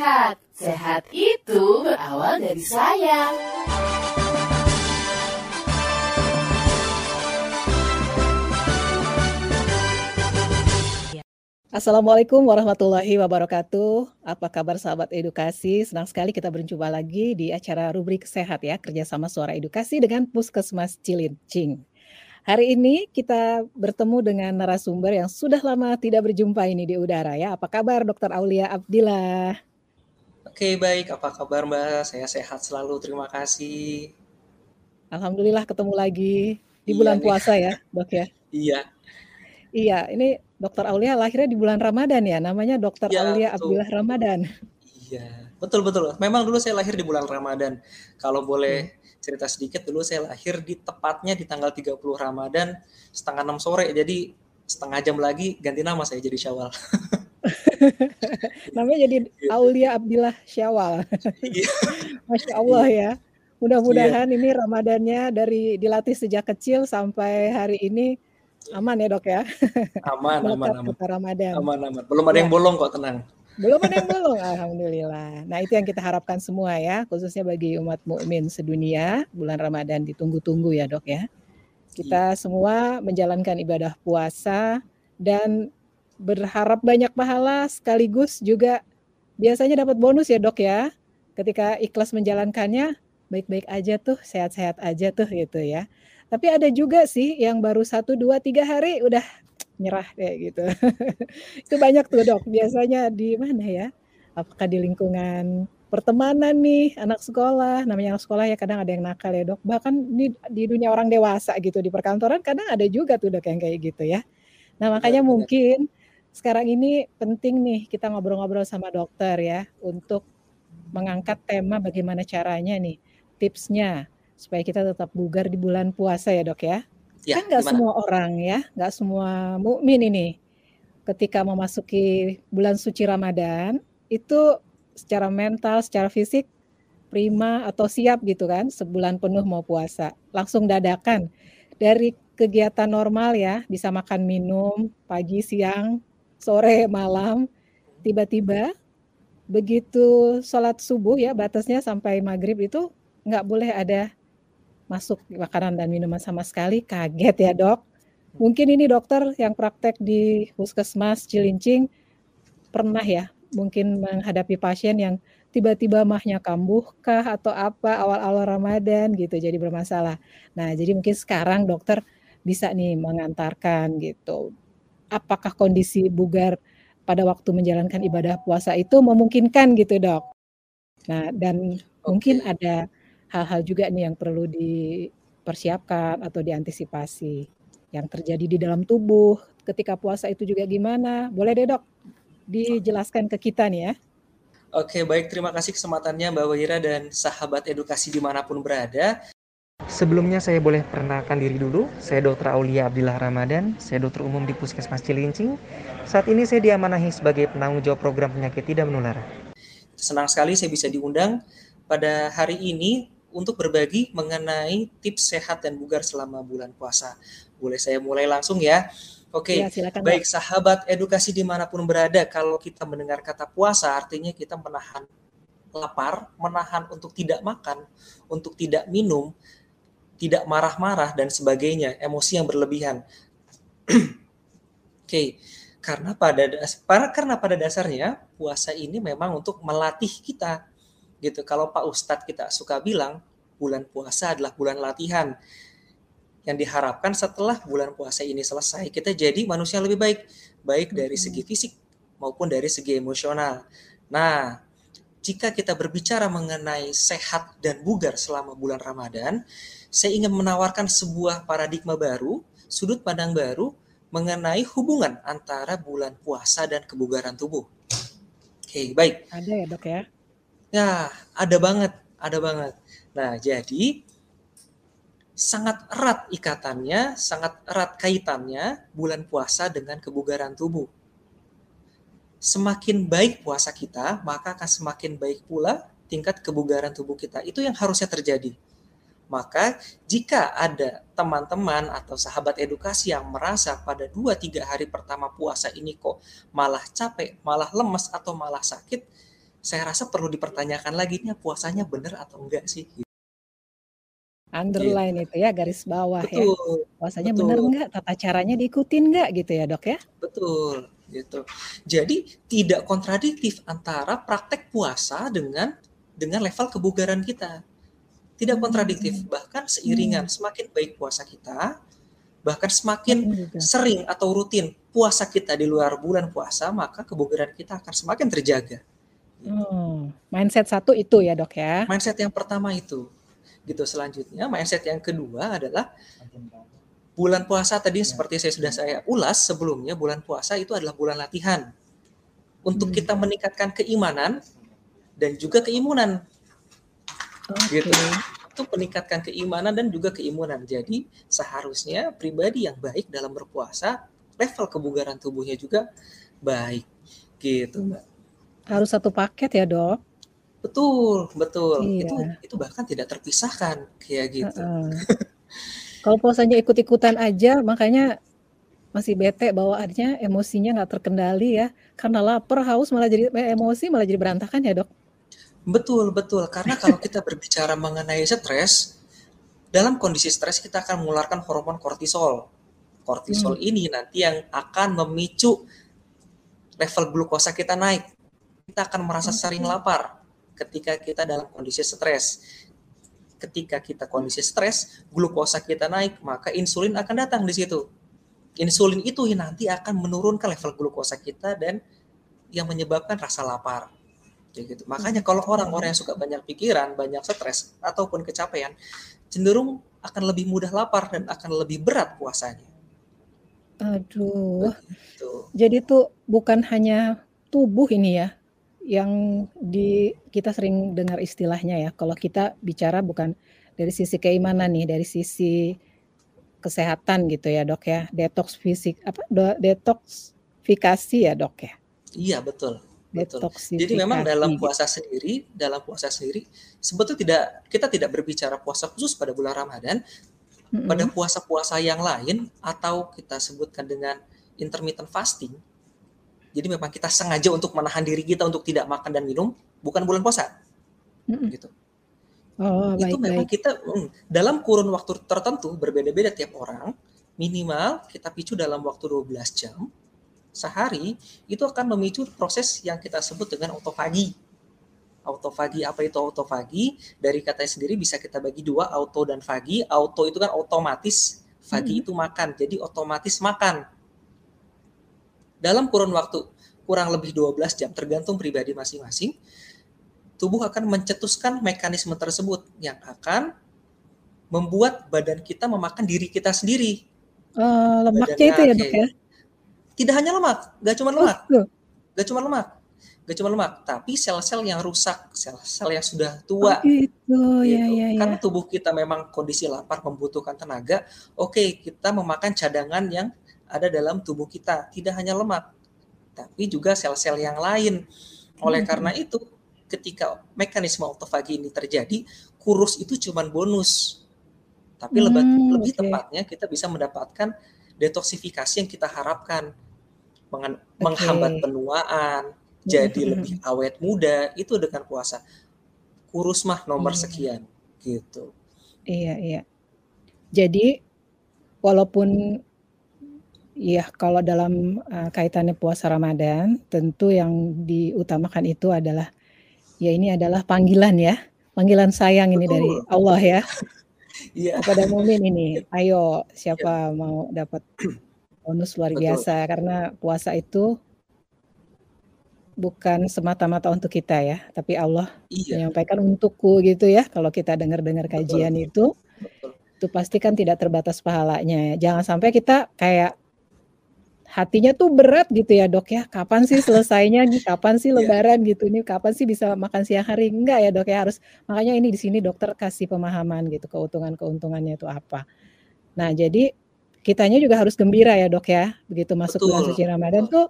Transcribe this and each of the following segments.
sehat. Sehat itu berawal dari saya. Assalamualaikum warahmatullahi wabarakatuh. Apa kabar sahabat edukasi? Senang sekali kita berjumpa lagi di acara rubrik sehat ya, kerjasama suara edukasi dengan Puskesmas Cilincing. Hari ini kita bertemu dengan narasumber yang sudah lama tidak berjumpa ini di udara ya. Apa kabar Dokter Aulia Abdillah? Oke, baik. Apa kabar Mbak? Saya sehat selalu, terima kasih. Alhamdulillah ketemu lagi di iya bulan iya, puasa ya, Dok ya. Iya. Iya, ini Dokter Aulia lahirnya di bulan Ramadan ya, namanya Dokter ya, Aulia betul. Abdillah Ramadan. Iya, betul betul. Memang dulu saya lahir di bulan Ramadan. Kalau boleh hmm cerita sedikit dulu saya lahir di tepatnya di tanggal 30 Ramadan setengah enam sore jadi setengah jam lagi ganti nama saya jadi Syawal. Namanya jadi. Aulia Abdillah Syawal. Iya. Masya Allah ya. Mudah-mudahan yeah. ini Ramadannya dari dilatih sejak kecil sampai hari ini aman ya dok ya. Aman, aman, aman. Ramadan. Aman, aman. Belum ada ya. yang bolong kok tenang. Belum ada yang belum, alhamdulillah. Nah, itu yang kita harapkan semua ya, khususnya bagi umat mukmin sedunia, bulan Ramadan ditunggu-tunggu ya, Dok ya. Kita iya. semua menjalankan ibadah puasa dan berharap banyak pahala sekaligus juga biasanya dapat bonus ya, Dok ya. Ketika ikhlas menjalankannya, baik-baik aja tuh, sehat-sehat aja tuh gitu ya. Tapi ada juga sih yang baru satu, dua, tiga hari udah nyerah kayak gitu. itu banyak tuh dok. Biasanya di mana ya? Apakah di lingkungan pertemanan nih anak sekolah namanya anak sekolah ya kadang ada yang nakal ya dok bahkan di, di dunia orang dewasa gitu di perkantoran kadang ada juga tuh dok yang kayak gitu ya nah makanya benar, mungkin sekarang ini penting nih kita ngobrol-ngobrol sama dokter ya untuk mengangkat tema bagaimana caranya nih tipsnya supaya kita tetap bugar di bulan puasa ya dok ya. Ya, kan nggak semua orang ya, nggak semua mukmin ini. Ketika memasuki bulan suci Ramadan itu secara mental, secara fisik prima atau siap gitu kan, sebulan penuh mau puasa. Langsung dadakan. Dari kegiatan normal ya, bisa makan minum pagi, siang, sore, malam, tiba-tiba begitu sholat subuh ya batasnya sampai maghrib itu nggak boleh ada masuk makanan dan minuman sama sekali kaget ya dok. Mungkin ini dokter yang praktek di puskesmas Cilincing pernah ya mungkin menghadapi pasien yang tiba-tiba mahnya kambuh kah atau apa awal-awal Ramadan gitu jadi bermasalah. Nah jadi mungkin sekarang dokter bisa nih mengantarkan gitu. Apakah kondisi bugar pada waktu menjalankan ibadah puasa itu memungkinkan gitu dok? Nah dan okay. mungkin ada hal-hal juga nih yang perlu dipersiapkan atau diantisipasi yang terjadi di dalam tubuh ketika puasa itu juga gimana? Boleh deh dok dijelaskan ke kita nih ya. Oke baik terima kasih kesempatannya Mbak Wira dan sahabat edukasi di mana pun berada. Sebelumnya saya boleh perkenalkan diri dulu. Saya Dr. Aulia Abdillah Ramadan, saya dokter umum di Puskesmas Cilincing. Saat ini saya diamanahi sebagai penanggung jawab program penyakit tidak menular. Senang sekali saya bisa diundang pada hari ini untuk berbagi mengenai tips sehat dan bugar selama bulan puasa. Boleh saya mulai langsung ya? Oke, ya, baik sahabat edukasi di mana pun berada, kalau kita mendengar kata puasa artinya kita menahan lapar, menahan untuk tidak makan, untuk tidak minum, tidak marah-marah dan sebagainya, emosi yang berlebihan. Oke, karena pada karena pada dasarnya puasa ini memang untuk melatih kita gitu. Kalau Pak Ustadz kita suka bilang bulan puasa adalah bulan latihan. Yang diharapkan setelah bulan puasa ini selesai, kita jadi manusia lebih baik, baik dari hmm. segi fisik maupun dari segi emosional. Nah, jika kita berbicara mengenai sehat dan bugar selama bulan Ramadan, saya ingin menawarkan sebuah paradigma baru, sudut pandang baru mengenai hubungan antara bulan puasa dan kebugaran tubuh. Oke, baik. Ada ya, Dok ya? Ya, ada banget, ada banget. Nah, jadi sangat erat ikatannya, sangat erat kaitannya bulan puasa dengan kebugaran tubuh. Semakin baik puasa kita, maka akan semakin baik pula tingkat kebugaran tubuh kita. Itu yang harusnya terjadi. Maka jika ada teman-teman atau sahabat edukasi yang merasa pada 2-3 hari pertama puasa ini kok malah capek, malah lemes, atau malah sakit, saya rasa perlu dipertanyakan lagi nih puasanya benar atau enggak sih underline gitu. itu ya garis bawah ya. betul ya puasanya betul. benar enggak tata caranya diikutin enggak gitu ya dok ya betul gitu jadi tidak kontradiktif antara praktek puasa dengan dengan level kebugaran kita tidak hmm. kontradiktif bahkan seiringan hmm. semakin baik puasa kita bahkan semakin sering atau rutin puasa kita di luar bulan puasa maka kebugaran kita akan semakin terjaga Hmm, mindset satu itu ya dok ya. Mindset yang pertama itu, gitu. Selanjutnya mindset yang kedua adalah bulan puasa tadi ya. seperti saya sudah saya ulas sebelumnya bulan puasa itu adalah bulan latihan untuk hmm. kita meningkatkan keimanan dan juga keimunan. Okay. Gitu. Itu meningkatkan keimanan dan juga keimunan. Jadi seharusnya pribadi yang baik dalam berpuasa level kebugaran tubuhnya juga baik. Gitu, Mbak. Harus satu paket ya, Dok? Betul, betul. Iya. Itu itu bahkan tidak terpisahkan kayak gitu. Uh -uh. Kalau puasanya ikut-ikutan aja, makanya masih bete bawaannya, emosinya nggak terkendali ya. Karena lapar, haus malah jadi eh, emosi malah jadi berantakan ya, Dok. Betul, betul. Karena kalau kita berbicara mengenai stres, dalam kondisi stres kita akan mengeluarkan hormon kortisol. Kortisol hmm. ini nanti yang akan memicu level glukosa kita naik kita akan merasa sering lapar ketika kita dalam kondisi stres. Ketika kita kondisi stres, glukosa kita naik, maka insulin akan datang di situ. Insulin itu nanti akan menurunkan level glukosa kita dan yang menyebabkan rasa lapar. Kayak gitu. Makanya kalau orang-orang yang suka banyak pikiran, banyak stres ataupun kecapean, cenderung akan lebih mudah lapar dan akan lebih berat puasanya. Aduh. Begitu. Jadi tuh bukan hanya tubuh ini ya, yang di kita sering dengar istilahnya ya, kalau kita bicara bukan dari sisi keimanan nih, dari sisi kesehatan gitu ya dok ya, detox fisik apa detoksifikasi ya dok ya. Iya betul. Betul. Jadi memang dalam puasa sendiri, dalam puasa sendiri sebetulnya tidak kita tidak berbicara puasa khusus pada bulan Ramadan, mm-hmm. pada puasa-puasa yang lain atau kita sebutkan dengan intermittent fasting jadi memang kita sengaja untuk menahan diri kita untuk tidak makan dan minum, bukan bulan puasa. Gitu. Oh, itu baik, memang baik. kita mm, dalam kurun waktu tertentu berbeda-beda tiap orang, minimal kita picu dalam waktu 12 jam sehari itu akan memicu proses yang kita sebut dengan autofagi. Autofagi apa itu autofagi? Dari katanya sendiri bisa kita bagi dua, auto dan fagi. Auto itu kan otomatis, fagi hmm. itu makan. Jadi otomatis makan dalam kurun waktu kurang lebih 12 jam tergantung pribadi masing-masing tubuh akan mencetuskan mekanisme tersebut yang akan membuat badan kita memakan diri kita sendiri. Uh, lemaknya itu ya dok ya? Tidak hanya lemak, gak cuma lemak, oh, gak cuma lemak, gak cuma lemak, tapi sel-sel yang rusak, sel-sel yang sudah tua. Oh, gitu. Ya, gitu. Ya, ya, Karena tubuh kita memang kondisi lapar membutuhkan tenaga. Oke, kita memakan cadangan yang ada dalam tubuh kita, tidak hanya lemak, tapi juga sel-sel yang lain. Oleh hmm. karena itu, ketika mekanisme autofagi ini terjadi, kurus itu cuma bonus. Tapi hmm, lebih, lebih okay. tepatnya kita bisa mendapatkan detoksifikasi yang kita harapkan. Okay. Menghambat penuaan, jadi hmm. lebih awet muda, itu dengan puasa. Kurus mah nomor hmm. sekian, gitu. Iya, iya. Jadi, walaupun Iya, kalau dalam uh, kaitannya puasa Ramadan, tentu yang diutamakan itu adalah ya ini adalah panggilan ya, panggilan sayang ini dari Allah ya. Iya. Kepada mukmin ini, ayo siapa ya. mau dapat bonus luar Betul. biasa karena puasa itu bukan semata-mata untuk kita ya, tapi Allah iya. menyampaikan untukku gitu ya. Kalau kita dengar-dengar kajian Betul. itu, Betul. itu pasti kan tidak terbatas pahalanya. Jangan sampai kita kayak hatinya tuh berat gitu ya dok ya kapan sih selesainya nih kapan sih iya. lebaran yeah. gitu ini kapan sih bisa makan siang hari enggak ya dok ya harus makanya ini di sini dokter kasih pemahaman gitu keuntungan keuntungannya itu apa nah jadi kitanya juga harus gembira ya dok ya begitu masuk Betul. bulan suci Ramadan tuh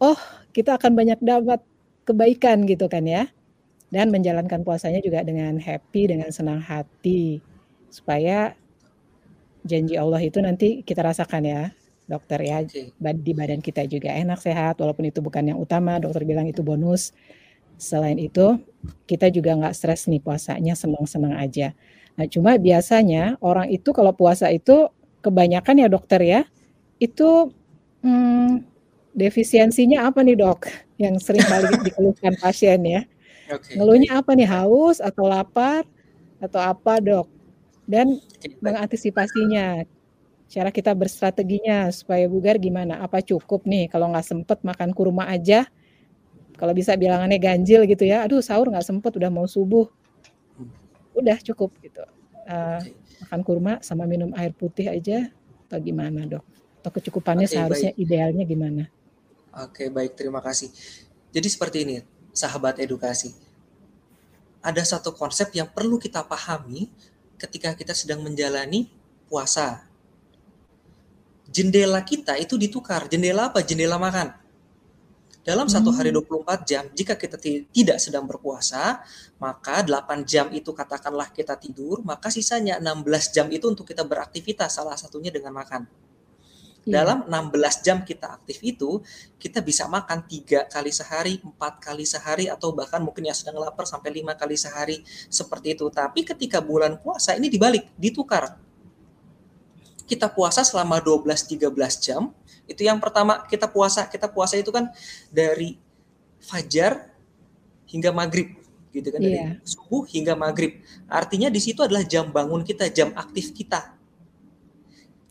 oh kita akan banyak dapat kebaikan gitu kan ya dan menjalankan puasanya juga dengan happy dengan senang hati supaya janji Allah itu nanti kita rasakan ya dokter ya okay. di badan kita juga enak sehat walaupun itu bukan yang utama dokter bilang itu bonus Selain itu, kita juga nggak stres nih puasanya, senang-senang aja. Nah, cuma biasanya orang itu kalau puasa itu kebanyakan ya dokter ya, itu hmm, defisiensinya apa nih dok? Yang sering kali dikeluhkan pasien ya. Okay. Ngeluhnya apa nih? Haus atau lapar atau apa dok? Dan mengantisipasinya, cara kita berstrateginya supaya bugar gimana? Apa cukup nih kalau nggak sempet makan kurma aja? Kalau bisa bilangannya ganjil gitu ya, aduh sahur nggak sempet udah mau subuh, udah cukup gitu. Uh, makan kurma sama minum air putih aja atau gimana dok? Atau kecukupannya okay, seharusnya baik. idealnya gimana? Oke baik terima kasih. Jadi seperti ini sahabat edukasi. Ada satu konsep yang perlu kita pahami ketika kita sedang menjalani puasa. Jendela kita itu ditukar. Jendela apa? Jendela makan. Dalam satu hari 24 hmm. jam, jika kita tidak sedang berpuasa, maka 8 jam itu katakanlah kita tidur, maka sisanya 16 jam itu untuk kita beraktivitas, salah satunya dengan makan. Yeah. Dalam 16 jam kita aktif itu, kita bisa makan tiga kali sehari, empat kali sehari, atau bahkan mungkin yang sedang lapar sampai lima kali sehari seperti itu. Tapi ketika bulan puasa ini dibalik, ditukar. Kita puasa selama 12-13 jam, itu yang pertama kita puasa. Kita puasa itu kan dari fajar hingga maghrib gitu kan dari yeah. subuh hingga maghrib. Artinya di situ adalah jam bangun kita, jam aktif kita.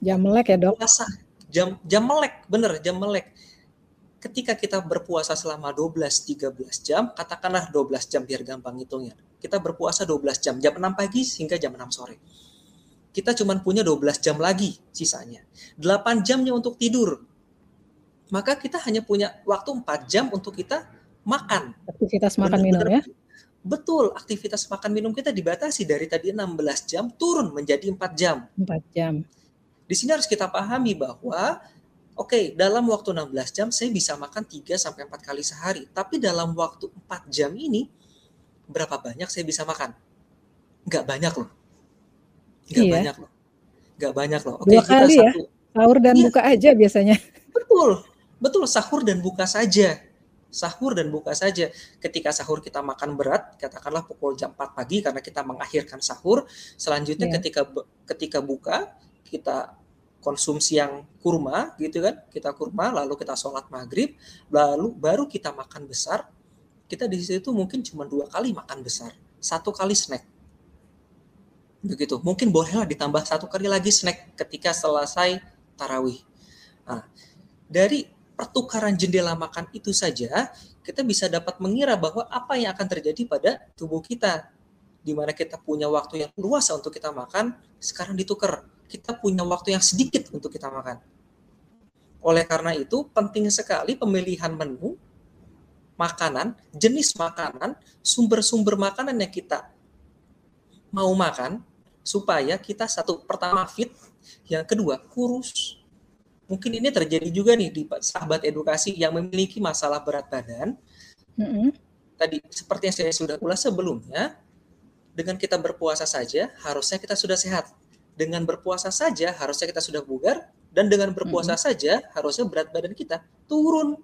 Jam melek ya dok? Puasa. Jam jam melek, bener jam melek. Ketika kita berpuasa selama 12-13 jam, katakanlah 12 jam biar gampang hitungnya. Kita berpuasa 12 jam, jam 6 pagi hingga jam 6 sore kita cuma punya 12 jam lagi sisanya. 8 jamnya untuk tidur. Maka kita hanya punya waktu 4 jam untuk kita makan. Aktivitas makan minum ya? Betul, aktivitas makan minum kita dibatasi dari tadi 16 jam turun menjadi 4 jam. 4 jam. Di sini harus kita pahami bahwa oke, okay, dalam waktu 16 jam saya bisa makan 3 sampai 4 kali sehari, tapi dalam waktu 4 jam ini berapa banyak saya bisa makan? Enggak banyak loh Gak iya. banyak loh. Gak banyak loh. Oke, Dua kita kali ya? satu. ya? Sahur dan iya. buka aja biasanya. Betul. Betul, sahur dan buka saja. Sahur dan buka saja. Ketika sahur kita makan berat, katakanlah pukul jam 4 pagi karena kita mengakhirkan sahur. Selanjutnya yeah. ketika ketika buka, kita konsumsi yang kurma gitu kan kita kurma lalu kita sholat maghrib lalu baru kita makan besar kita di situ mungkin cuma dua kali makan besar satu kali snack begitu. Mungkin bolehlah ditambah satu kali lagi snack ketika selesai tarawih. Nah, dari pertukaran jendela makan itu saja kita bisa dapat mengira bahwa apa yang akan terjadi pada tubuh kita. Di mana kita punya waktu yang luas untuk kita makan sekarang ditukar. Kita punya waktu yang sedikit untuk kita makan. Oleh karena itu penting sekali pemilihan menu makanan jenis makanan sumber-sumber makanan yang kita mau makan supaya kita satu pertama fit, yang kedua kurus. Mungkin ini terjadi juga nih di sahabat edukasi yang memiliki masalah berat badan. Mm-hmm. Tadi seperti yang saya sudah ulas sebelumnya, dengan kita berpuasa saja harusnya kita sudah sehat. Dengan berpuasa saja harusnya kita sudah bugar dan dengan berpuasa mm-hmm. saja harusnya berat badan kita turun.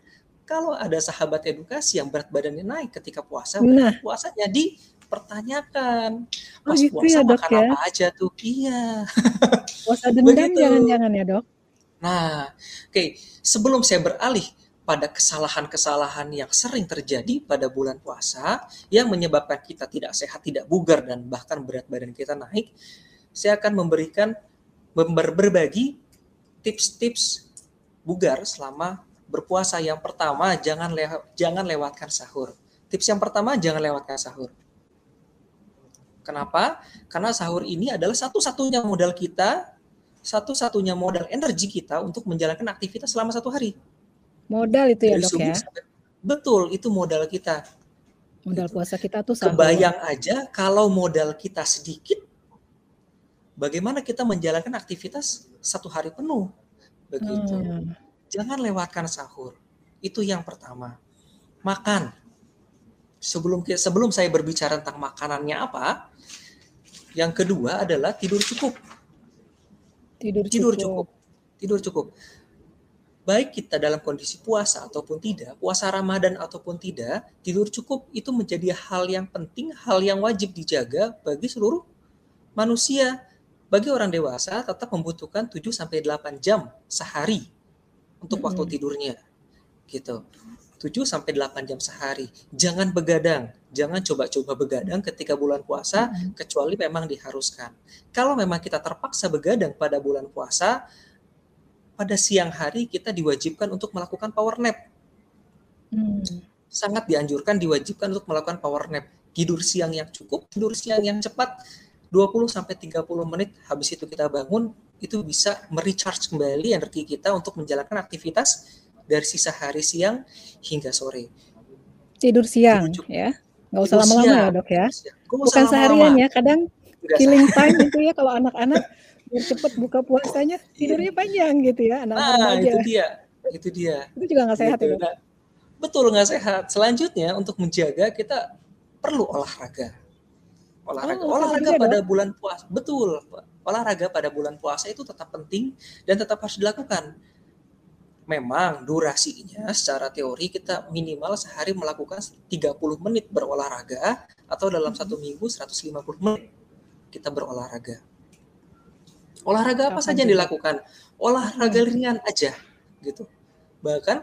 Kalau ada sahabat edukasi yang berat badannya naik ketika puasa, nah. puasanya di pertanyakan oh, pas gitu puasa ya, dok, makan ya? apa aja tuh iya puasa dendam jangan-jangan ya dok nah oke okay. sebelum saya beralih pada kesalahan-kesalahan yang sering terjadi pada bulan puasa yang menyebabkan kita tidak sehat, tidak bugar dan bahkan berat badan kita naik, saya akan memberikan berbagi tips-tips bugar selama berpuasa. Yang pertama, jangan le jangan lewatkan sahur. Tips yang pertama, jangan lewatkan sahur. Kenapa? Karena sahur ini adalah satu-satunya modal kita, satu-satunya modal energi kita untuk menjalankan aktivitas selama satu hari. Modal itu ya Dari dok ya? Sampai, betul, itu modal kita. Modal puasa kita tuh sahur. Kebayang aja kalau modal kita sedikit, bagaimana kita menjalankan aktivitas satu hari penuh. Begitu. Hmm. Jangan lewatkan sahur. Itu yang pertama. Makan sebelum sebelum saya berbicara tentang makanannya apa, yang kedua adalah tidur cukup. Tidur cukup. Tidur cukup. Tidur cukup. baik kita dalam kondisi puasa ataupun tidak, puasa Ramadan ataupun tidak, tidur cukup itu menjadi hal yang penting, hal yang wajib dijaga bagi seluruh manusia. Bagi orang dewasa tetap membutuhkan 7 sampai 8 jam sehari untuk waktu tidurnya. Gitu. 7 sampai 8 jam sehari. Jangan begadang, jangan coba-coba begadang ketika bulan puasa kecuali memang diharuskan. Kalau memang kita terpaksa begadang pada bulan puasa, pada siang hari kita diwajibkan untuk melakukan power nap. Hmm. Sangat dianjurkan diwajibkan untuk melakukan power nap. Tidur siang yang cukup, tidur siang yang cepat 20 sampai 30 menit habis itu kita bangun itu bisa merecharge kembali energi kita untuk menjalankan aktivitas dari sisa hari siang hingga sore. Tidur siang Tidur cukup. ya. Nggak usah lama-lama ya dok ya. Bukan seharian ya, kadang killing time gitu ya kalau anak-anak biar cepet buka puasanya tidurnya panjang gitu ya anak Nah, remaja. itu dia. Itu dia. Itu juga nggak sehat Gitu. ya. Nah, betul nggak sehat. Selanjutnya untuk menjaga kita perlu olahraga. Olahraga, Oh, olahraga olahraga, pada bulan puasa, betul. Olahraga pada bulan puasa itu tetap penting dan tetap harus dilakukan. Memang durasinya secara teori kita minimal sehari melakukan 30 menit berolahraga atau dalam satu minggu 150 menit kita berolahraga. Olahraga apa saja yang dilakukan? Olahraga ringan aja gitu. Bahkan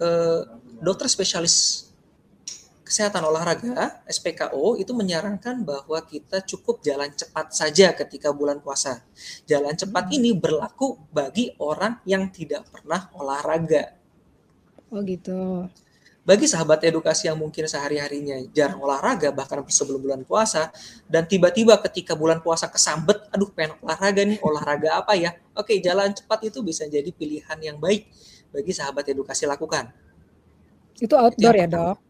eh, dokter spesialis kesehatan olahraga SPKO itu menyarankan bahwa kita cukup jalan cepat saja ketika bulan puasa. Jalan cepat ini berlaku bagi orang yang tidak pernah olahraga. Oh gitu. Bagi sahabat edukasi yang mungkin sehari-harinya jarang olahraga bahkan sebelum bulan puasa dan tiba-tiba ketika bulan puasa kesambet, aduh pengen olahraga nih, olahraga apa ya? Oke, jalan cepat itu bisa jadi pilihan yang baik bagi sahabat edukasi lakukan. Itu outdoor ya dok.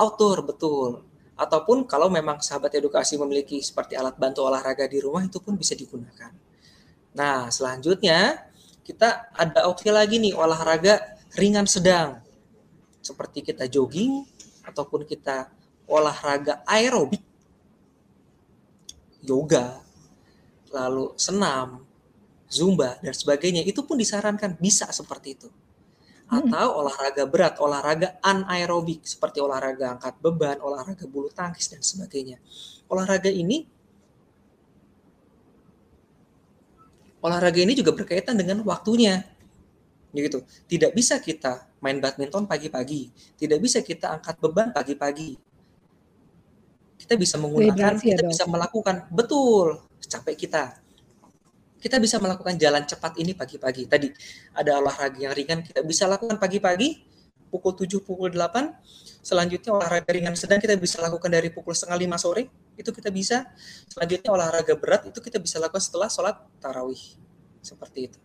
Outdoor betul. Ataupun kalau memang sahabat edukasi memiliki seperti alat bantu olahraga di rumah itu pun bisa digunakan. Nah, selanjutnya kita ada opsi lagi nih olahraga ringan sedang. Seperti kita jogging ataupun kita olahraga aerobik. Yoga, lalu senam, zumba dan sebagainya itu pun disarankan bisa seperti itu atau olahraga berat, olahraga anaerobik seperti olahraga angkat beban, olahraga bulu tangkis dan sebagainya. Olahraga ini olahraga ini juga berkaitan dengan waktunya. Gitu. Tidak bisa kita main badminton pagi-pagi, tidak bisa kita angkat beban pagi-pagi. Kita bisa menggunakan, ya, kita bisa melakukan betul capek kita. Kita bisa melakukan jalan cepat ini pagi-pagi. Tadi ada olahraga yang ringan kita bisa lakukan pagi-pagi pukul 7 pukul 8 selanjutnya olahraga ringan sedang kita bisa lakukan dari pukul setengah lima sore itu kita bisa. Selanjutnya olahraga berat itu kita bisa lakukan setelah sholat tarawih. Seperti itu.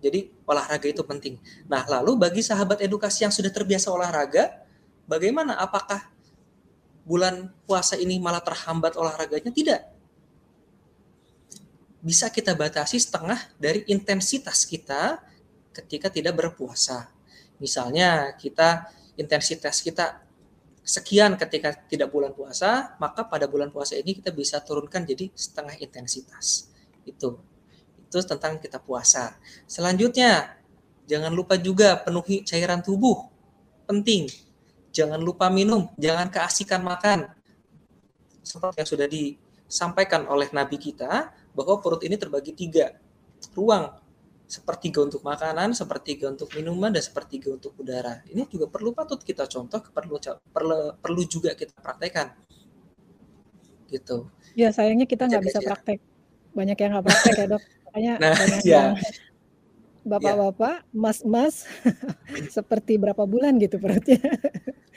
Jadi olahraga itu penting. Nah lalu bagi sahabat edukasi yang sudah terbiasa olahraga bagaimana? Apakah bulan puasa ini malah terhambat olahraganya? Tidak bisa kita batasi setengah dari intensitas kita ketika tidak berpuasa. Misalnya kita intensitas kita sekian ketika tidak bulan puasa, maka pada bulan puasa ini kita bisa turunkan jadi setengah intensitas. Itu. Itu tentang kita puasa. Selanjutnya, jangan lupa juga penuhi cairan tubuh. Penting. Jangan lupa minum, jangan keasikan makan. Seperti yang sudah disampaikan oleh Nabi kita, bahwa perut ini terbagi tiga ruang sepertiga untuk makanan, sepertiga untuk minuman, dan sepertiga untuk udara. Ini juga perlu patut kita contoh, perlu perlu, perlu juga kita praktekkan. Gitu. Ya sayangnya kita nggak bisa praktek. Banyak yang nggak praktek ya dok. Makanya Nah, banyak ya. yang bapak-bapak, mas-mas, seperti berapa bulan gitu perutnya.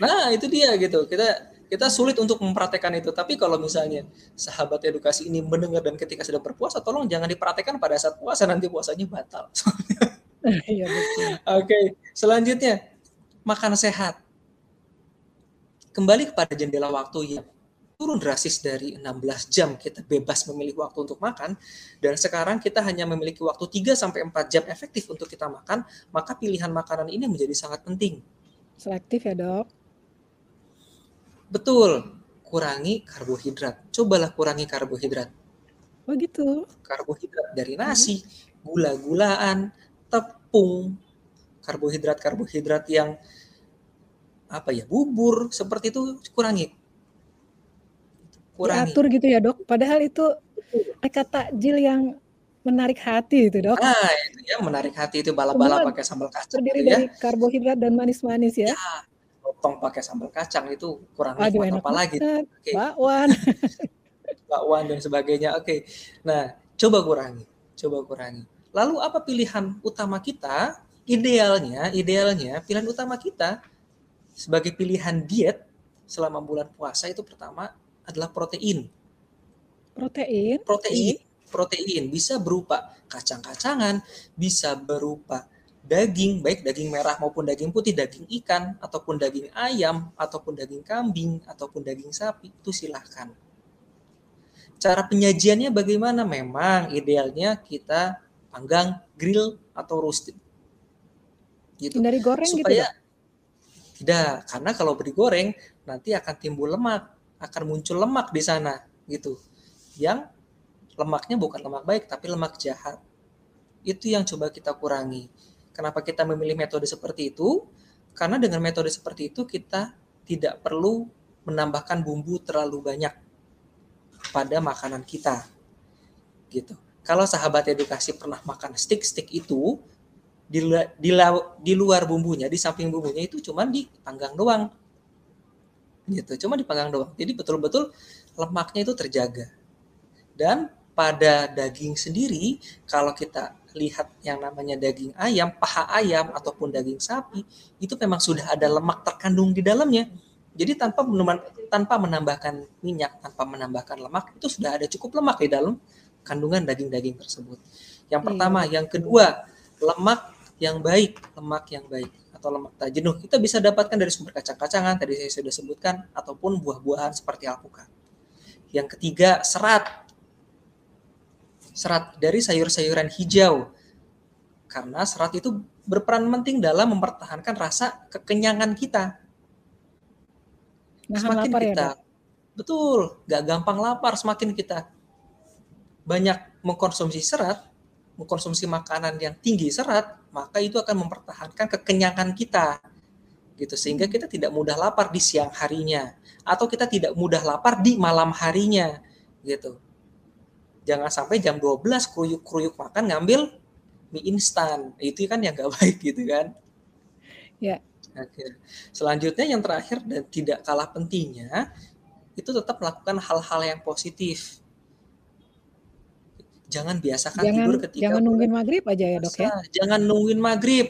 Nah, itu dia gitu. Kita kita sulit untuk mempraktekkan itu. Tapi kalau misalnya sahabat edukasi ini mendengar dan ketika sedang berpuasa, tolong jangan dipraktekkan pada saat puasa nanti puasanya batal. Iya betul. Oke, selanjutnya makan sehat. Kembali kepada jendela waktu yang turun drastis dari 16 jam kita bebas memilih waktu untuk makan dan sekarang kita hanya memiliki waktu 3 sampai 4 jam efektif untuk kita makan, maka pilihan makanan ini menjadi sangat penting. Selektif ya dok. Betul, kurangi karbohidrat. Cobalah kurangi karbohidrat. Oh gitu. Karbohidrat dari nasi, gula-gulaan, tep, tepung, karbohidrat-karbohidrat yang apa ya bubur seperti itu kurangi kurangi diatur gitu ya dok padahal itu mereka takjil yang menarik hati itu dok nah itu ya menarik hati itu balap-balap pakai sambal kacang terdiri gitu ya. dari karbohidrat dan manis-manis ya, ya potong pakai sambal kacang itu kurang Aduh, nikmat apa lagi okay. bakwan bakwan dan sebagainya oke okay. nah coba kurangi coba kurangi lalu apa pilihan utama kita idealnya idealnya pilihan utama kita sebagai pilihan diet selama bulan puasa itu pertama adalah protein. Protein? Protein. Protein bisa berupa kacang-kacangan, bisa berupa daging, baik daging merah maupun daging putih, daging ikan, ataupun daging ayam, ataupun daging kambing, ataupun daging sapi, itu silahkan. Cara penyajiannya bagaimana? Memang idealnya kita panggang, grill, atau roasted. Gitu. Dari goreng gitu Supaya, gitu tidak, karena kalau digoreng nanti akan timbul lemak, akan muncul lemak di sana gitu. Yang lemaknya bukan lemak baik tapi lemak jahat. Itu yang coba kita kurangi. Kenapa kita memilih metode seperti itu? Karena dengan metode seperti itu kita tidak perlu menambahkan bumbu terlalu banyak pada makanan kita. Gitu. Kalau sahabat edukasi pernah makan stick-stick itu, di, di, di luar bumbunya, di samping bumbunya itu cuma dipanggang doang. Gitu, cuma dipanggang doang. Jadi betul-betul lemaknya itu terjaga. Dan pada daging sendiri, kalau kita lihat yang namanya daging ayam, paha ayam ataupun daging sapi, itu memang sudah ada lemak terkandung di dalamnya. Jadi tanpa tanpa menambahkan minyak, tanpa menambahkan lemak, itu sudah ada cukup lemak di dalam kandungan daging-daging tersebut. Yang pertama, hmm. yang kedua, lemak yang baik, lemak yang baik atau lemak tak jenuh kita bisa dapatkan dari sumber kacang-kacangan tadi saya sudah sebutkan ataupun buah-buahan seperti alpukat. Yang ketiga serat. Serat dari sayur-sayuran hijau. Karena serat itu berperan penting dalam mempertahankan rasa kekenyangan kita. Nah, semakin lapar ya, kita ya, betul, gak gampang lapar semakin kita banyak mengkonsumsi serat, mengkonsumsi makanan yang tinggi serat, maka itu akan mempertahankan kekenyangan kita. Gitu sehingga kita tidak mudah lapar di siang harinya atau kita tidak mudah lapar di malam harinya gitu. Jangan sampai jam 12 kruyuk-kruyuk makan ngambil mie instan. Itu kan yang gak baik gitu kan. Ya. Oke. Selanjutnya yang terakhir dan tidak kalah pentingnya itu tetap melakukan hal-hal yang positif jangan biasakan jangan, tidur ketika jangan nungguin maghrib aja ya dok ya jangan nungguin maghrib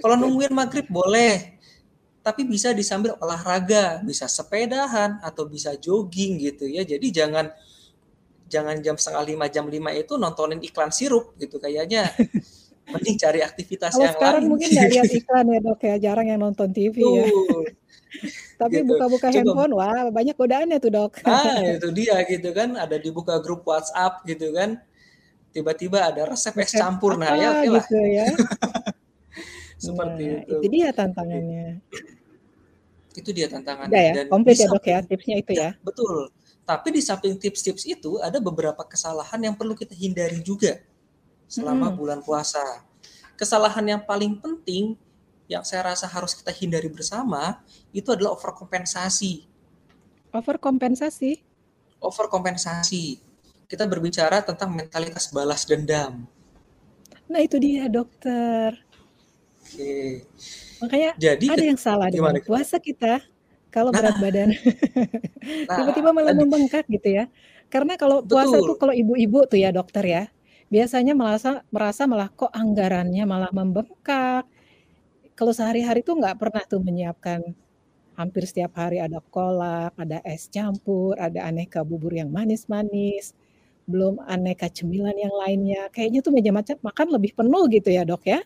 kalau nungguin maghrib boleh tapi bisa disambil olahraga bisa sepedahan atau bisa jogging gitu ya jadi jangan jangan jam setengah lima jam lima itu nontonin iklan sirup gitu kayaknya. Mending cari aktivitas Kalau yang sekarang lain. mungkin nggak lihat iklan ya dok ya, jarang yang nonton TV ya. Tapi gitu. buka-buka handphone, wah banyak godaannya tuh dok. Ah itu dia gitu kan, ada dibuka grup WhatsApp gitu kan, tiba-tiba ada resep es campur. Nah ya oke gitu ya. Seperti nah, itu. itu dia tantangannya. Itu dia tantangannya. Udah ya, dan komplit ya dok ya tipsnya itu ya, ya. betul tapi di samping tips-tips itu ada beberapa kesalahan yang perlu kita hindari juga selama hmm. bulan puasa kesalahan yang paling penting yang saya rasa harus kita hindari bersama itu adalah overkompensasi overkompensasi overkompensasi kita berbicara tentang mentalitas balas dendam. Nah itu dia dokter. Oke. Makanya Jadi, ada yang salah dengan puasa kita kalau nah, berat badan nah, tiba-tiba malah membengkak gitu ya. Karena kalau puasa betul. tuh kalau ibu-ibu tuh ya dokter ya, biasanya merasa merasa malah kok anggarannya malah membengkak. Kalau sehari-hari tuh nggak pernah tuh menyiapkan hampir setiap hari ada kolak, ada es campur, ada aneka bubur yang manis-manis belum aneka cemilan yang lainnya. Kayaknya tuh meja macet makan lebih penuh gitu ya dok ya.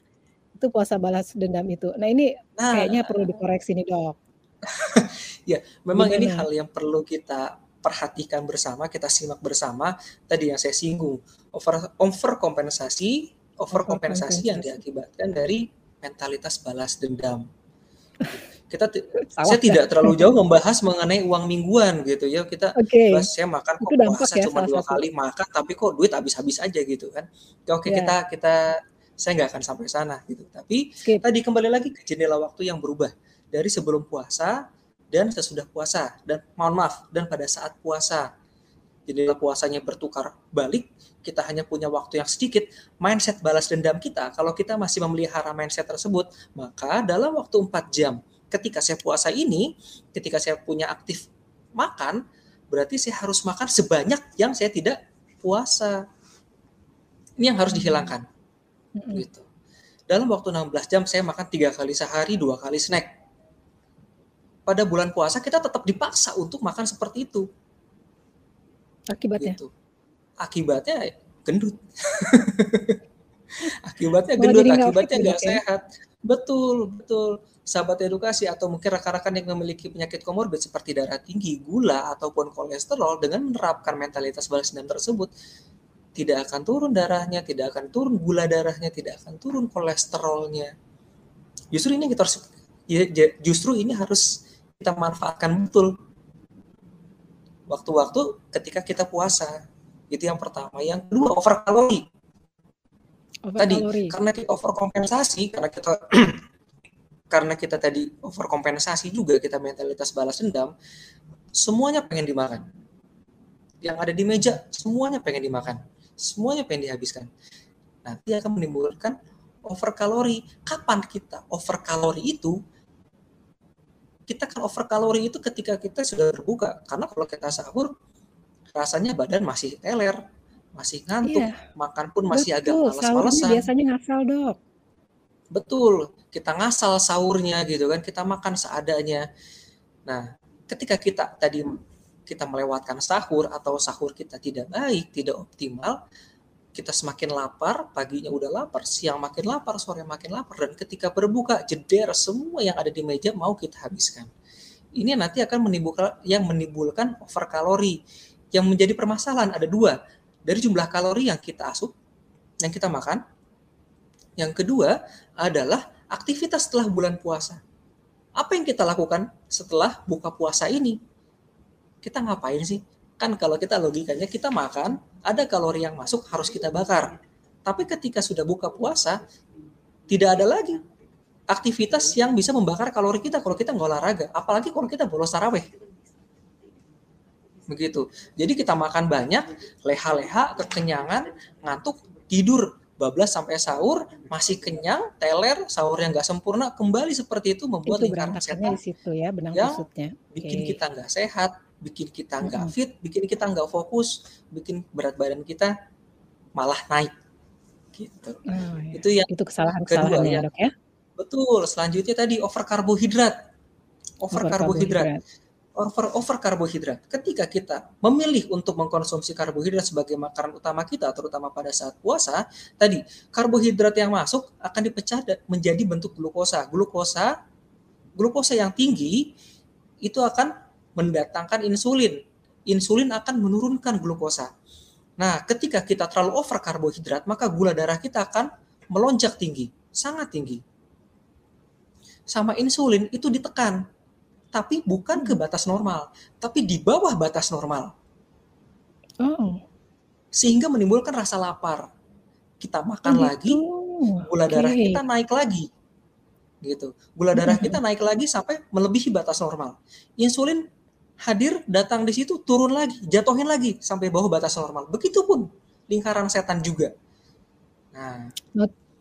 Itu puasa balas dendam itu. Nah ini nah, kayaknya perlu dikoreksi nih dok. ya memang ini hal yang perlu kita perhatikan bersama, kita simak bersama. Tadi yang saya singgung, over over kompensasi, over kompensasi yang diakibatkan dari mentalitas balas dendam kita saya tidak terlalu jauh membahas mengenai uang mingguan gitu ya kita okay. bahas saya makan kok puasa ya, cuma dua satu. kali makan tapi kok duit habis-habis aja gitu kan oke okay, ya. kita kita saya nggak akan sampai sana gitu. Tapi Skip. tadi kembali lagi ke jendela waktu yang berubah dari sebelum puasa dan sesudah puasa. Dan mohon maaf dan pada saat puasa. Jendela puasanya bertukar balik kita hanya punya waktu yang sedikit mindset balas dendam kita kalau kita masih memelihara mindset tersebut maka dalam waktu 4 jam ketika saya puasa ini ketika saya punya aktif makan berarti saya harus makan sebanyak yang saya tidak puasa. Ini yang harus dihilangkan. Mm-mm. gitu. Dalam waktu 16 jam saya makan tiga kali sehari dua kali snack pada bulan puasa kita tetap dipaksa untuk makan seperti itu Akibatnya. gitu. Akibatnya gendut. akibatnya gendut, akibatnya nggak ya? sehat. Betul, betul. Sahabat edukasi atau mungkin rekan-rekan yang memiliki penyakit komorbid seperti darah tinggi, gula ataupun kolesterol dengan menerapkan mentalitas balas dendam tersebut tidak akan turun darahnya, tidak akan turun gula darahnya, tidak akan turun kolesterolnya. Justru ini kita harus ya, ja- justru ini harus kita manfaatkan betul waktu-waktu ketika kita puasa. Itu yang pertama. Yang kedua, over kalori. Over Tadi kalori. karena kita overkompensasi, karena kita karena kita tadi overkompensasi juga kita mentalitas balas dendam, semuanya pengen dimakan. Yang ada di meja semuanya pengen dimakan, semuanya pengen dihabiskan. Nanti akan menimbulkan over kalori. Kapan kita over kalori itu? Kita kan over kalori itu ketika kita sudah berbuka. Karena kalau kita sahur, rasanya badan masih teler, masih ngantuk, Iya. makan pun masih agak Betul, sahurnya malas-malesan. biasanya ngasal dok. Betul, kita ngasal sahurnya gitu kan, kita makan seadanya. Nah, ketika kita tadi kita melewatkan sahur atau sahur kita tidak baik, tidak optimal, kita semakin lapar, paginya udah lapar, siang makin lapar, sore makin lapar, dan ketika berbuka jeder semua yang ada di meja mau kita habiskan. Ini nanti akan menimbulkan yang menimbulkan over kalori. Yang menjadi permasalahan ada dua, dari jumlah kalori yang kita asup, yang kita makan, yang kedua adalah aktivitas setelah bulan puasa. Apa yang kita lakukan setelah buka puasa ini? Kita ngapain sih? Kan kalau kita logikanya kita makan, ada kalori yang masuk harus kita bakar. Tapi ketika sudah buka puasa, tidak ada lagi aktivitas yang bisa membakar kalori kita kalau kita nggak olahraga. Apalagi kalau kita bolos taraweh. Begitu. Jadi kita makan banyak, leha-leha, kekenyangan, ngantuk, tidur bablas sampai sahur masih kenyang teler sahurnya nggak sempurna kembali seperti itu membuat Itu lingkaran setan di situ ya benang yang kusutnya. bikin Oke. kita nggak sehat bikin kita nggak fit bikin kita nggak fokus bikin berat badan kita malah naik gitu Oh, ya. itu yang Itu kesalahan-kesalahannya Kedua, ya dok ya. betul selanjutnya tadi over karbohidrat over, karbohidrat over over karbohidrat. Ketika kita memilih untuk mengkonsumsi karbohidrat sebagai makanan utama kita, terutama pada saat puasa, tadi karbohidrat yang masuk akan dipecah menjadi bentuk glukosa. Glukosa, glukosa yang tinggi itu akan mendatangkan insulin. Insulin akan menurunkan glukosa. Nah, ketika kita terlalu over karbohidrat, maka gula darah kita akan melonjak tinggi, sangat tinggi. Sama insulin itu ditekan, tapi bukan ke batas normal, tapi di bawah batas normal, Oh, sehingga menimbulkan rasa lapar. Kita makan oh lagi, gitu. gula darah Oke. kita naik lagi, gitu. Gula darah Mhm. kita naik lagi sampai melebihi batas normal. Insulin hadir, datang di situ, turun lagi, jatuhin lagi sampai bawah batas normal. Begitupun lingkaran setan juga. Nah,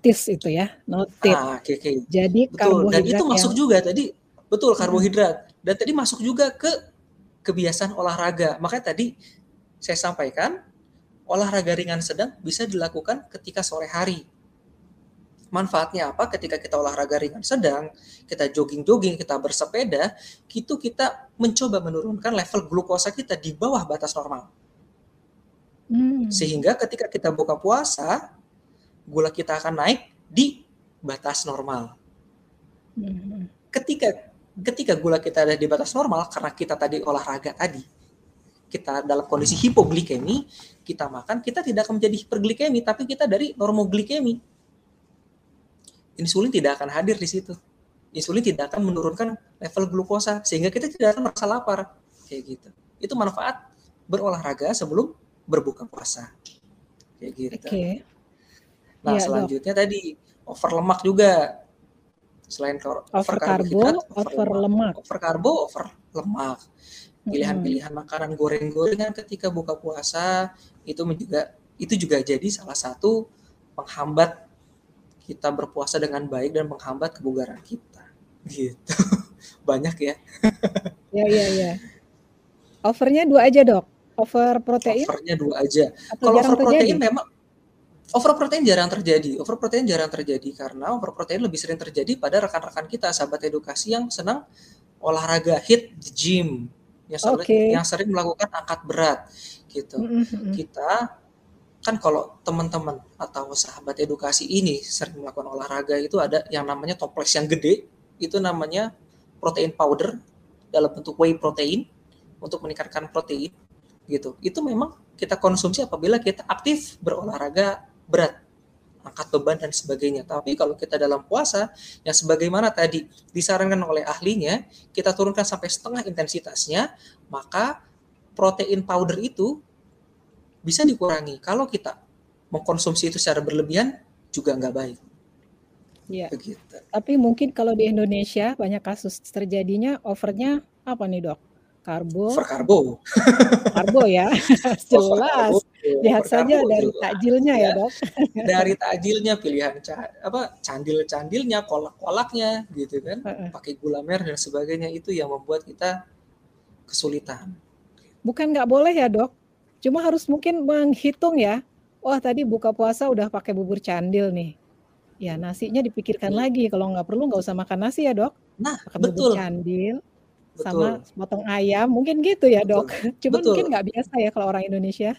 Tis itu ya, notit. ah, oke, oke. Jadi Betul, dan itu masuk yang juga tadi betul Hmm. karbohidrat dan tadi masuk juga ke kebiasaan olahraga. Makanya tadi saya sampaikan olahraga ringan sedang bisa dilakukan ketika sore hari. Manfaatnya apa? Ketika kita olahraga ringan sedang, kita jogging-jogging, kita bersepeda, itu kita mencoba menurunkan level glukosa kita di bawah batas normal. Hmm, Sehingga ketika kita buka puasa, gula kita akan naik di batas normal hmm, ketika ketika gula kita ada di batas normal karena kita tadi olahraga tadi kita dalam kondisi hipoglikemi kita makan kita tidak akan menjadi hiperglikemi tapi kita dari normoglikemi insulin tidak akan hadir di situ insulin tidak akan menurunkan level glukosa sehingga kita tidak akan merasa lapar kayak gitu itu manfaat berolahraga sebelum berbuka puasa kayak gitu Oke. Nah, Dok. selanjutnya tadi over lemak juga. Selain kar- Over karbo, over lemak. Over karbo, over lemak. Pilihan-pilihan makanan goreng-gorengan ketika buka puasa itu juga itu juga jadi salah satu penghambat kita berpuasa dengan baik dan menghambat kebugaran kita. Gitu. Banyak ya. Ya, ya, ya. Overnya dua aja dok. Over protein Overnya dua aja. atau Kalau over protein terjadi? memang over protein jarang terjadi. Over protein jarang terjadi karena over protein lebih sering terjadi pada rekan-rekan kita sahabat edukasi yang senang olahraga hit the gym, yang sering, Oke. yang sering melakukan angkat berat gitu. Mm-mm, mm-mm. Kita kan kalau teman-teman atau sahabat edukasi ini sering melakukan olahraga itu ada yang namanya toples yang gede, itu namanya protein powder dalam bentuk whey protein untuk meningkatkan protein gitu. Itu memang kita konsumsi apabila kita aktif berolahraga berat, angkat beban dan sebagainya. Tapi kalau kita dalam puasa, yang sebagaimana tadi disarankan oleh ahlinya, kita turunkan sampai setengah intensitasnya, maka protein powder itu bisa dikurangi. Kalau kita mengkonsumsi itu secara berlebihan juga nggak baik. Iya. Begitu. Tapi mungkin kalau di Indonesia banyak kasus terjadinya overnya apa nih dok? Karbo, Over karbo. karbo ya, jelas. Lihat saja dari jelas. takjilnya ya Ya. dok. Dari takjilnya pilihan ca- apa candil-candilnya, kolak-kolaknya gitu kan. Heeh. Pakai gula merah dan sebagainya itu yang membuat kita kesulitan. Bukan nggak boleh ya dok, cuma harus mungkin menghitung ya. Wah tadi buka puasa udah pakai bubur candil nih. Ya nasinya dipikirkan Hmm. lagi. Kalau nggak perlu nggak usah makan nasi ya dok. Nah, bubur betul, candil betul. sama potong ayam. Mungkin gitu ya Betul. dok. Cuma Betul. mungkin nggak biasa ya kalau orang Indonesia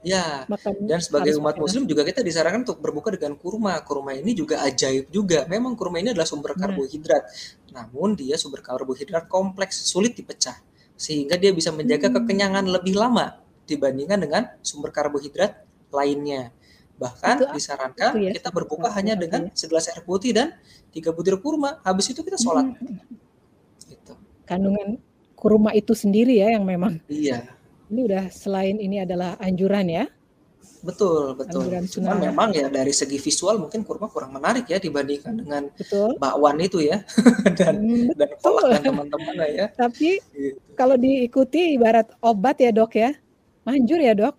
Ya, makan dan sebagai umat pakai muslim juga kita disarankan untuk berbuka dengan kurma. Kurma ini juga ajaib juga. Memang kurma ini adalah sumber Nah. karbohidrat. Namun dia sumber karbohidrat kompleks, sulit dipecah. Sehingga dia bisa menjaga Hmm. kekenyangan lebih lama dibandingkan dengan sumber karbohidrat lainnya. Bahkan Itu- disarankan itu ya, kita berbuka hanya dengan karbohidrat segelas air putih dan tiga butir kurma. Habis itu kita sholat. Hmm. Gitu. Kandungan kurma itu sendiri ya yang memang Iya, ini udah selain ini adalah anjuran ya. betul, betul. Anjuran Cuman memang ya dari segi visual mungkin kurma kurang menarik ya dibandingkan dengan Betul. bakwan itu ya dan Hmm, dan kolak betul. dan teman-teman ya. Tapi Gitu. kalau diikuti ibarat obat ya dok ya. Manjur ya dok.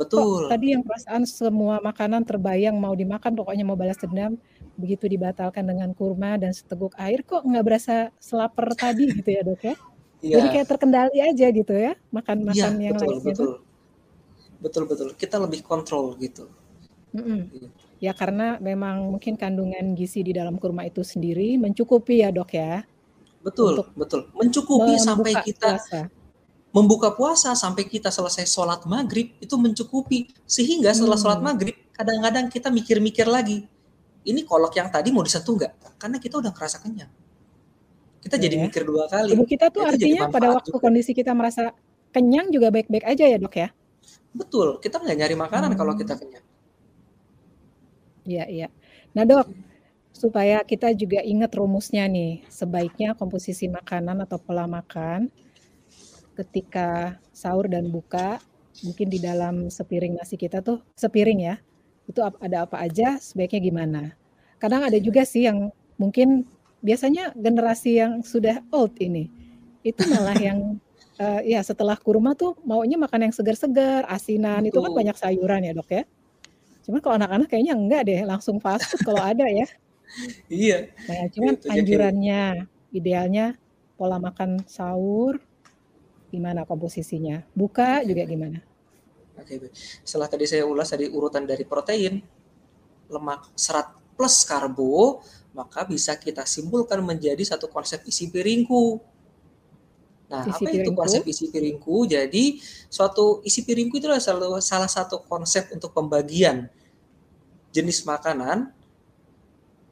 Kok Betul. tadi yang perasaan semua makanan terbayang mau dimakan pokoknya mau balas dendam begitu dibatalkan dengan kurma dan seteguk air kok nggak berasa selaper tadi gitu ya dok ya. Jadi Iya, kayak terkendali aja gitu ya makan iya makan yang betul lainnya betul. Betul betul. Kita lebih kontrol gitu. Mm-mm. Gitu. Ya karena memang mungkin kandungan gizi di dalam kurma itu sendiri mencukupi ya dok ya Betul, untuk betul. Mencukupi sampai kita puasa. Membuka puasa sampai kita selesai sholat maghrib itu mencukupi sehingga setelah sholat Hmm. maghrib kadang-kadang kita mikir-mikir lagi ini kolak yang tadi mau disentuh nggak? Karena kita udah ngerasa kenyang. Kita Ya, jadi ya. mikir dua kali. Tubuh kita tuh Itu jadi artinya pada waktu juga. kondisi kita merasa kenyang juga baik-baik aja ya dok ya. Betul. Kita nggak nyari makanan kalau Hmm. kita kenyang. Iya, iya. Nah, Dok, supaya kita juga ingat rumusnya nih, sebaiknya komposisi makanan atau pola makan ketika sahur dan buka, mungkin di dalam sepiring nasi kita tuh sepiring ya. Itu ada apa aja, sebaiknya gimana? Kadang ada juga sih yang mungkin biasanya generasi yang sudah old ini, itu malah yang eh, ya setelah kurma tuh maunya makan yang segar-segar, asinan, itu kan banyak sayuran ya, Dok ya. Cuman kalau anak-anak kayaknya enggak deh, langsung fast food kalau ada ya. Iya. Nah, cuman Gitu. Anjurannya, idealnya pola makan sahur, gimana komposisinya? Buka juga gimana? Oke. Setelah tadi saya ulas tadi urutan dari protein, lemak, serat plus karbo, maka bisa kita simpulkan menjadi satu konsep isi piringku. Nah, Isi apa itu piringku? konsep isi piringku? Jadi, suatu isi piringku itu adalah salah, salah satu konsep untuk pembagian jenis makanan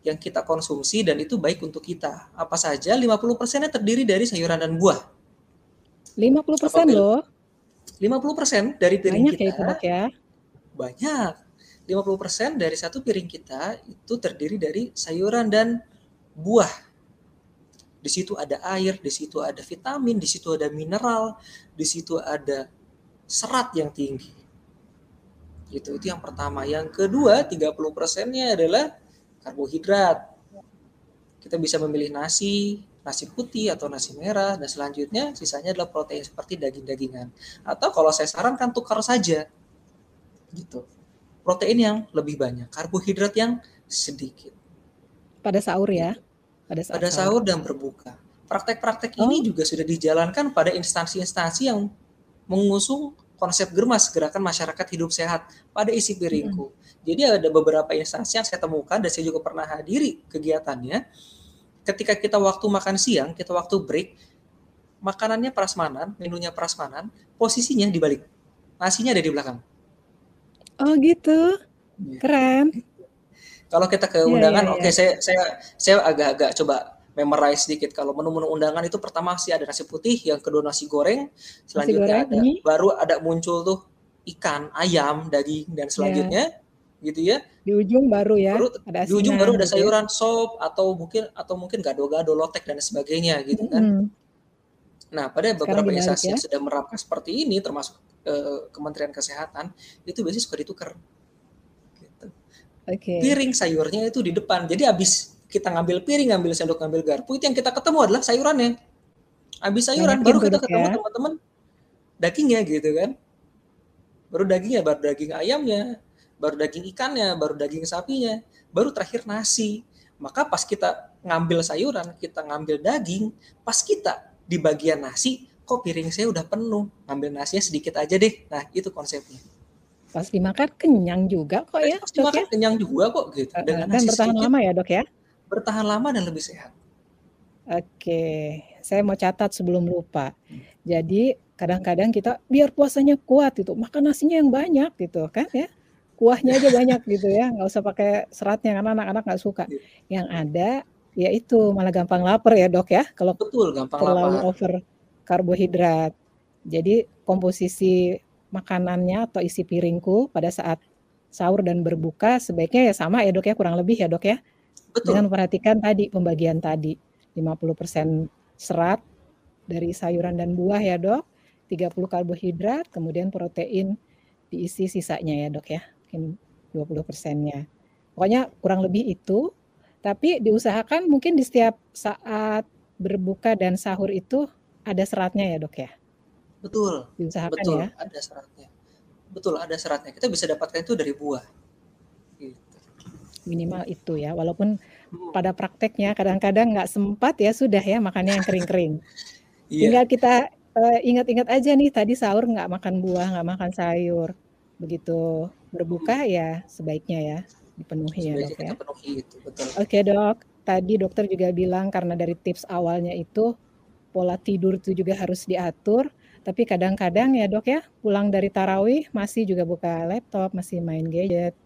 yang kita konsumsi dan itu baik untuk kita. Apa saja? 50%-nya terdiri dari sayuran dan buah. 50% Apabila- loh, 50% dari piring banyak kita ya itu dok ya. banyak. 50% dari satu piring kita itu terdiri dari sayuran dan buah. Di situ ada air, di situ ada vitamin, di situ ada mineral, di situ ada serat yang tinggi. Itu itu yang pertama. Yang kedua, 30 persennya adalah karbohidrat. Kita bisa memilih nasi, nasi putih atau nasi merah, dan selanjutnya sisanya adalah protein seperti daging-dagingan. Atau kalau saya sarankan tukar saja, gitu. Protein yang lebih banyak, karbohidrat yang sedikit. Pada sahur ya? Pada, pada sahur dan berbuka. Praktek-praktek oh. ini juga sudah dijalankan pada instansi-instansi yang mengusung konsep germas gerakan masyarakat hidup sehat pada isi piringku. Hmm. Jadi ada beberapa instansi yang saya temukan dan saya juga pernah hadiri kegiatannya ketika kita waktu makan siang, kita waktu break, makanannya prasmanan, menunya prasmanan, posisinya dibalik. Nasinya ada di belakang. Oh gitu. Ya. Keren. Kalau kita ke iya, undangan, ya, ya, oke okay, saya saya saya agak-agak coba memorize sedikit. Kalau menu-menu undangan itu pertama sih ada nasi putih, yang kedua nasi goreng, selanjutnya nasi goreng, ada ini. baru ada muncul tuh ikan, ayam, daging dan selanjutnya ya. Gitu ya. Di ujung baru ya. Baru, ada di ujung baru ada gitu ya. sayuran, sop atau mungkin atau mungkin gado-gado, lotek dan sebagainya gitu kan. Mm -hmm. Nah, pada beberapa instansi ya. yang sudah menerapkan seperti ini termasuk uh, Kementerian Kesehatan itu biasanya suka ditukar. Gitu. Okay. Piring sayurnya itu di depan. Jadi habis kita ngambil piring, ngambil sendok, ngambil garpu, itu yang kita ketemu adalah sayurannya. Habis sayuran, baru kita ketemu ya. teman-teman dagingnya gitu kan. Baru dagingnya, baru daging ayamnya, baru daging ikannya, baru daging sapinya, baru terakhir nasi. Maka pas kita ngambil sayuran, kita ngambil daging, pas kita di bagian nasi, kok piring saya udah penuh, ngambil nasinya sedikit aja deh. Nah, itu konsepnya. Pas dimakan kenyang juga kok ya. Pas dimakan ya? kenyang juga kok gitu. Dengan Dan bertahan sedikit, lama ya dok ya? bertahan lama dan lebih sehat. Oke, saya mau catat sebelum lupa. Jadi kadang-kadang kita biar puasanya kuat itu makan nasinya yang banyak gitu kan ya kuahnya aja banyak gitu ya nggak usah pakai seratnya karena anak-anak nggak suka iya. yang ada ya itu malah gampang lapar ya dok ya kalau betul gampang terlalu lapar. over karbohidrat jadi komposisi makanannya atau isi piringku pada saat sahur dan berbuka sebaiknya ya sama ya dok ya kurang lebih ya dok ya Betul. Dengan memperhatikan tadi pembagian tadi 50% serat dari sayuran dan buah ya, Dok. 30 karbohidrat, kemudian protein diisi sisanya ya, Dok ya. Mungkin 20 persennya. Pokoknya kurang lebih itu, tapi diusahakan mungkin di setiap saat berbuka dan sahur itu ada seratnya ya, Dok ya. Betul. Diusahakan betul, ya. ada seratnya. Betul, ada seratnya. Kita bisa dapatkan itu dari buah minimal itu ya walaupun pada prakteknya kadang-kadang nggak sempat ya sudah ya makannya yang kering-kering yeah. tinggal kita uh, ingat-ingat aja nih tadi sahur nggak makan buah nggak makan sayur begitu berbuka ya sebaiknya ya dipenuhi ya dok ya. oke okay, dok. Tadi dokter juga bilang karena dari tips awalnya itu pola tidur itu juga harus diatur. Tapi kadang-kadang ya dok ya pulang dari tarawih masih juga buka laptop masih main gadget.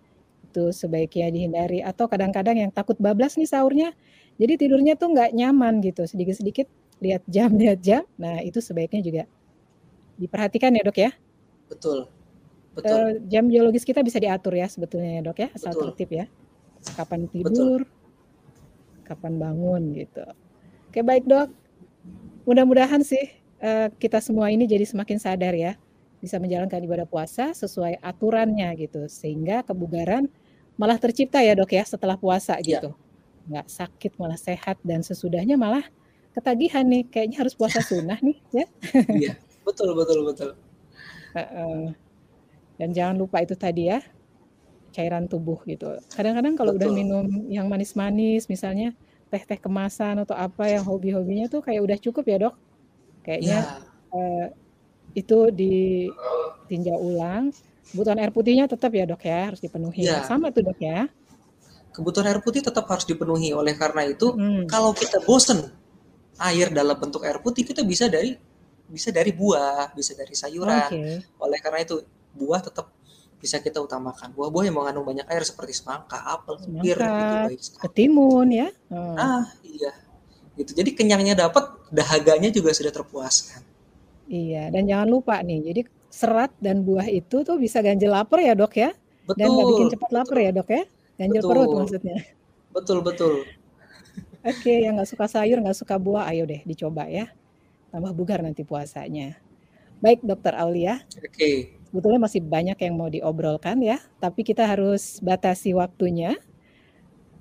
Itu sebaiknya dihindari. Atau kadang-kadang yang takut bablas nih sahurnya jadi tidurnya tuh nggak nyaman gitu. Sedikit-sedikit lihat jam lihat jam. Nah itu sebaiknya juga diperhatikan ya dok ya. Betul betul. Uh, jam biologis kita bisa diatur ya sebetulnya ya dok ya. Asal betul. tertib ya. Kapan tidur betul. kapan bangun gitu. Oke baik dok. Mudah-mudahan sih uh, kita semua ini jadi semakin sadar ya. Bisa menjalankan ibadah puasa sesuai aturannya gitu. Sehingga kebugaran malah tercipta ya dok ya setelah puasa ya. gitu. Nggak sakit malah sehat dan sesudahnya malah ketagihan nih. Kayaknya harus puasa sunnah nih ya. Iya. Betul betul betul dan jangan lupa itu tadi ya cairan tubuh gitu kadang-kadang kalau udah minum yang manis-manis misalnya teh-teh kemasan atau apa yang hobi-hobinya tuh kayak udah cukup ya dok kayaknya ya. uh, itu ditinjau ulang kebutuhan air putihnya tetap ya dok ya harus dipenuhi ya. sama tuh dok ya kebutuhan air putih tetap harus dipenuhi oleh karena itu hmm. kalau kita bosen air dalam bentuk air putih kita bisa dari bisa dari buah bisa dari sayuran okay. oleh karena itu buah tetap bisa kita utamakan buah-buah yang mengandung banyak air seperti semangka apel bir gitu ketimun ya hmm. ah iya gitu jadi kenyangnya dapat dahaganya juga sudah terpuaskan iya dan jangan lupa nih jadi serat dan buah itu tuh bisa ganjil lapar ya dok ya? Betul. Dan nggak bikin cepat lapar ya dok ya? Ganjil betul. perut maksudnya. Betul betul. Oke, yang nggak suka sayur, nggak suka buah, ayo deh dicoba ya. Tambah bugar nanti puasanya. Baik dokter Aulia. Oke. Sebetulnya masih banyak yang mau diobrolkan ya, tapi kita harus batasi waktunya.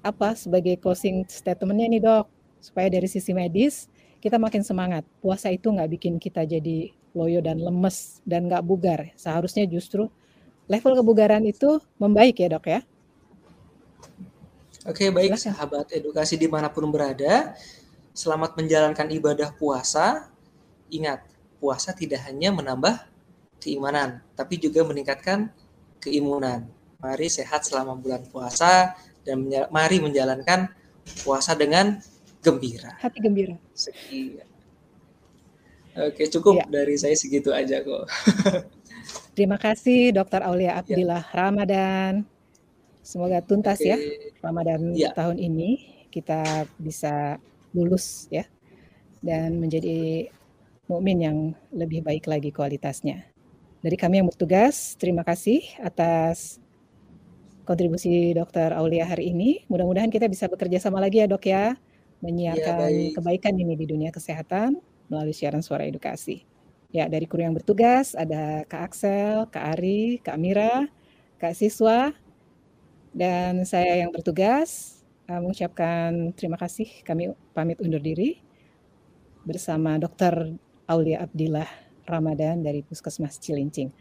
Apa sebagai closing statementnya nih dok, supaya dari sisi medis kita makin semangat. Puasa itu nggak bikin kita jadi loyo dan lemes dan nggak bugar. Seharusnya justru level kebugaran itu membaik ya dok ya. Oke baik sahabat edukasi di mana pun berada, selamat menjalankan ibadah puasa. Ingat, puasa tidak hanya menambah keimanan, tapi juga meningkatkan keimunan. Mari sehat selama bulan puasa dan mari menjalankan puasa dengan gembira. Hati gembira. Sekian. Oke, cukup ya. dari saya segitu aja kok. Terima kasih Dokter Aulia ya. Abdillah ya. Ramadan. Semoga tuntas Oke. ya Ramadan ya. tahun ini kita bisa lulus ya dan menjadi mukmin yang lebih baik lagi kualitasnya. Dari kami yang bertugas, terima kasih atas kontribusi Dokter Aulia hari ini. Mudah-mudahan kita bisa bekerja sama lagi ya dok ya menyiarkan ya, kebaikan ini di dunia kesehatan melalui siaran suara edukasi. Ya, dari kru yang bertugas ada Kak Axel, Kak Ari, Kak Mira, Kak Siswa, dan saya yang bertugas uh, mengucapkan terima kasih. Kami pamit undur diri bersama Dr. Aulia Abdillah Ramadan dari Puskesmas Cilincing.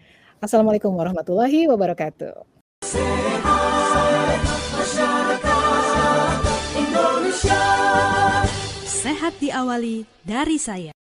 Assalamualaikum warahmatullahi wabarakatuh. Sehat, diawali dari saya.